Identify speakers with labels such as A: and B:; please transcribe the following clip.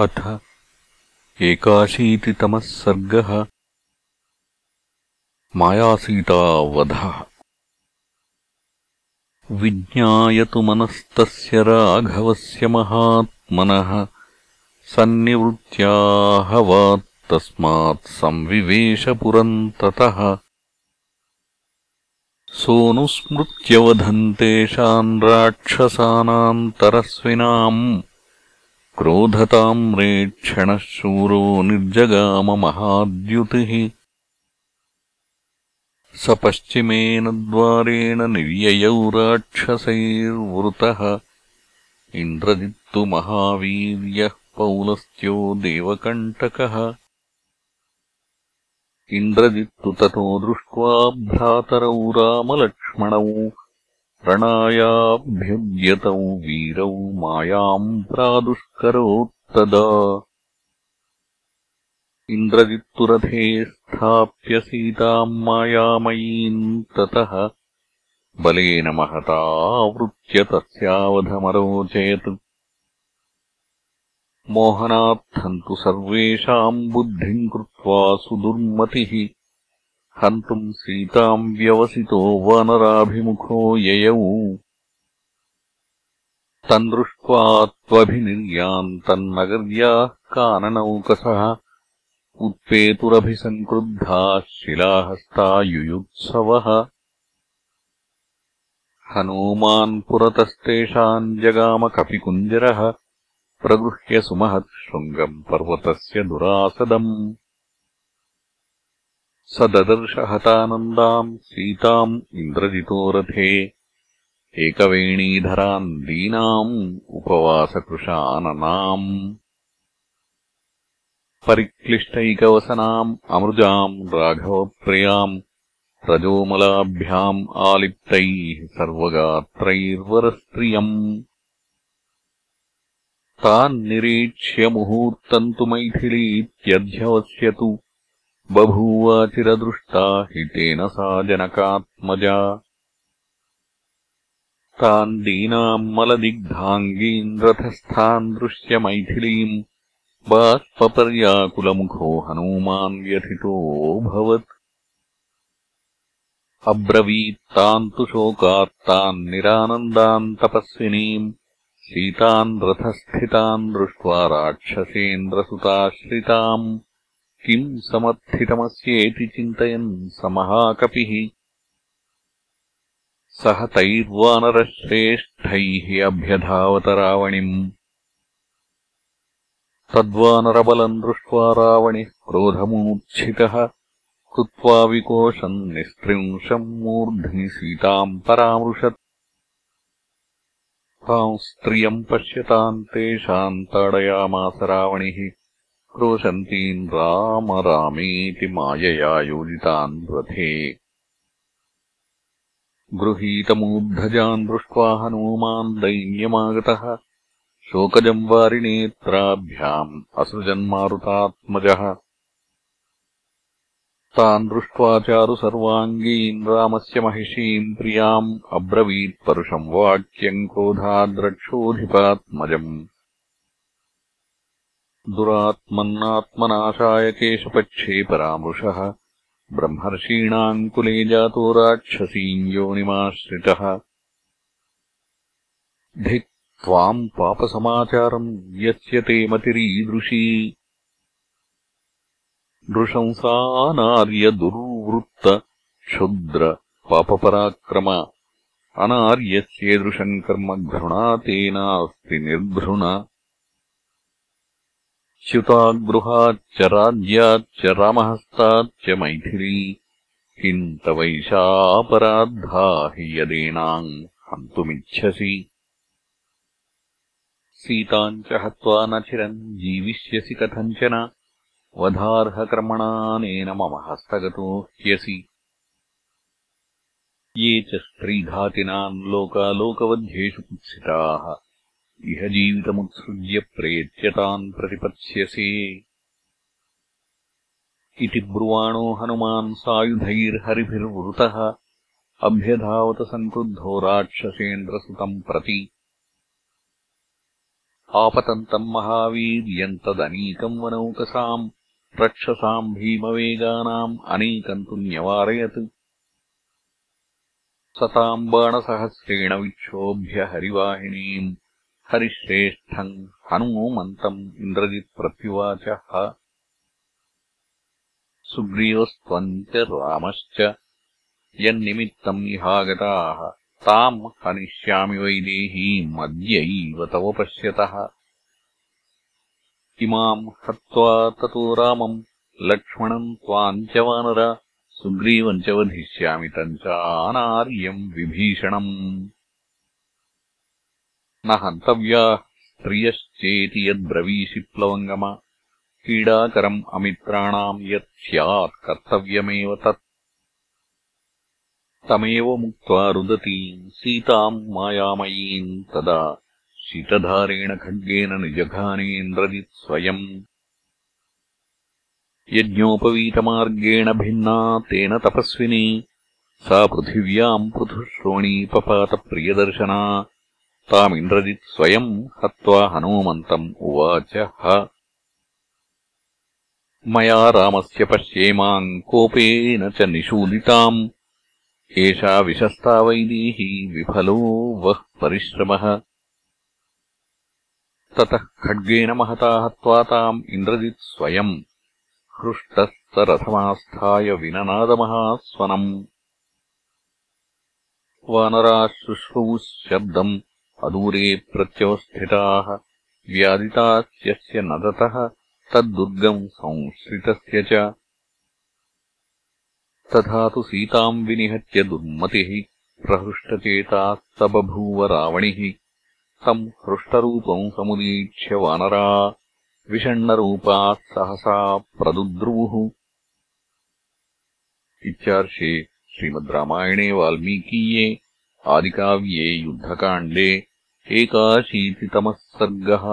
A: अथ एकाशीतितमः सर्गः मायासीतावधः विज्ञायतु मनस्तस्य राघवस्य महात्मनः सन्निवृत्त्याहवात्तस्मात् संविवेशपुरन्ततः। सोऽनुस्मृत्यवधन्तेषाम् राक्षसानान्तरस्विनाम् क्रोधताम्रेक्षणः शूरो निर्जगाममहाद्युतिः स पश्चिमेन द्वारेण निर्ययौ राक्षसैर्वृतः इन्द्रजित्तु महावीर्यः पौलस्त्यो देवकण्टकः। इन्द्रजित्तु ततो दृष्ट्वा भ्रातरौ रामलक्ष्मणौ रणायाभ्युद्यतौ वीरौ मायाम् प्रादुष्करोत्तदा। इन्द्रजित्तुरथे स्थाप्य सीताम् मायामयीम् ततः बलेन महतावृत्य तस्यावधमरोचयत् मोहनार्थम् तु सर्वेषाम् बुद्धिम् कृत्वा सुदुर्मतिः हन्तुम् सीताम् व्यवसितो वानराभिमुखो ययौ। तम् दृष्ट्वा त्वभिनिर्यान्तन्नगर्याः काननौकसः उत्पेतुरभिसङ्क्रुद्धाः शिलाहस्ता युयुत्सवः हनूमान् पुरतस्तेषाम् जगामकपिकुञ्जरः प्रगृह्य सुमहत् शृङ्गम् पर्वतस्य दुरासदम् स ददर्शहतानन्दाम् सीताम् इन्द्रजितो रथे एकवेणीधराम् दीनाम् उपवासकृशाननाम् परिक्लिष्टैकवसनाम् अमृजाम् राघवप्रियाम् रजोमलाभ्याम् आलिप्तैः सर्वगात्रैर्वरस्त्रियम्। तान्निरीक्ष्य मुहूर्तम् तु मैथिलीत्यध्यवस्यतु बभूवाचिरदृष्टा हि तेन सा जनकात्मजा। तान् दीनाम् मलदिग्धाङ्गीन्द्रथस्थान् दृश्य मैथिलीम् बाष्पर्याकुलमुखो हनूमान् व्यथितोऽभवत् अब्रवीत्तान् तु शोकात्तान् निरानन्दान् तपस्विनीम् सीतान् रथस्थितान् दृष्ट्वा राक्षसेन्द्रसुताश्रिताम् किम् समर्थितमस्येति चिन्तयन् स महाकपिः सह तैर्वानरश्रेष्ठैः अभ्यधावत रावणिम् तद्वानरबलम् दृष्ट्वा रावणिः क्रोधमूर्च्छितः कृत्वा विकोशम् निस्त्रिंशम् मूर्ध्नि सीताम् परामृशत्। ताम् स्त्रियम् पश्यताम् तेषाम् ताडयामास रावणिः क्रोशन्तीम् राम रामेति मायया योजितान् रथे। गृहीतमूर्धजान् दृष्ट्वा हनूमान् दैन्यमागतः शोकजम् वारिणेत्राभ्याम् असृजन्मारुतात्मजः तान् दृष्ट्वा चारु सर्वाङ्गीन् रामस्य महिषीम् प्रियाम् अब्रवीत्परुषम् वाक्यम् क्रोधाद्रक्षोऽधिपात्मजम् दुरात्मन्नात्मनाशाय केशपक्षे परामृशः ब्रह्मर्षीणाम् कुले जातो राक्षसीम् योनिमाश्रितः। धिक् त्वाम् पापसमाचारम् यस्य ते मतिरीदृशी। नृशंसानार्यदुर्वृत्त क्षुद्र पापपराक्रम। अनार्यस्येदृशम् कर्म घृणा तेनास्ति निर्घृण च्युतागृहाच्च राज्याच्च रामहस्ताच्च मैथिली। किम् तवैषापराद्धा हि यदेनाम् हन्तुमिच्छसि। सीताम् च हत्वा न चिरम् जीविष्यसि कथञ्चन। वधार्हकर्मणानेन मम हस्तगतो ह्यसि। ये च स्त्रीघातिनाम् लोकालोकवध्येषु कुत्सिताः इह जीवितमुत्सृज्य प्रेत्यतान् प्रतिपत्स्यसे इति ब्रुवाणो हनुमान् सायुधैर्हरिभिर्वृतः अभ्यधावत सङ्क्रुद्धो राक्षसेन्द्रसुतम् प्रति। आपतन्तम् महावीर्यम् तदनीकम् वनौकसाम् रक्षसाम् भीमवेगानाम् अनीकम् तु न्यवारयत्। सताम् बाणसहस्रेण विक्षोभ्य हरिवाहिनीम् हरिश्रेष्ठम् हनूमन्तम् इन्द्रजित्प्रत्युवाचः। सुग्रीवस्त्वम् च रामश्च। यन्निमित्तम् इहागताः ताम् हनिष्यामि वैदेहीम् अद्यैव तव पश्यतः। इमाम् हत्वा ततो रामम् लक्ष्मणम् त्वाम् च वानर। सुग्रीवम् च वधिष्यामि तम् च अनार्यम् विभीषणम् न हन्तव्याः। स्त्रियश्चेति यद्ब्रवीषि प्लवङ्गम। क्रीडाकरम् अमित्राणाम् यत् स्यात् कर्तव्यमेव तत्। तमेव मुक्त्वा रुदतीम् सीताम् मायामयीम् तदा शीतधारेण खड्गेन निजघानेन्द्रजित् स्वयम्। यज्ञोपवीतमार्गेण भिन्ना तेन तपस्विनी। सा पृथिव्याम् पृथुश्रोणीपपातप्रियदर्शना तामिन्द्रजित् स्वयम् हत्वा हनूमन्तम् उवाच मया रामस्य पश्येमाम् कोपेन च निषूदिताम्। एषा विशस्ता वैदेही विफलो वः परिश्रमः। ततः खड्गेन महता हत्वा ताम् इन्द्रजित् स्वयम् हृष्टः स रथमास्थाय विननादमहास्वनम्। वानराः शुश्रूः शब्दम् अदूरे प्रत्यवस्थिताः व्यादितास्यस्य नदतः तद्दुर्गम् संश्रितस्य च। तथा तु सीताम् विनिहत्य दुर्मतिः प्रहृष्टचेताः स बभूव रावणिः तम् हृष्टरूपम् समुदीक्ष्य वानरा, विषण्णरूपाः सहसा प्रदुद्रुवुः। इत्यार्षे श्रीमद् रामायणे वाल्मीकीये, आदिकाव्ये युद्धकाण्डे। एकाशीतितमः सर्गः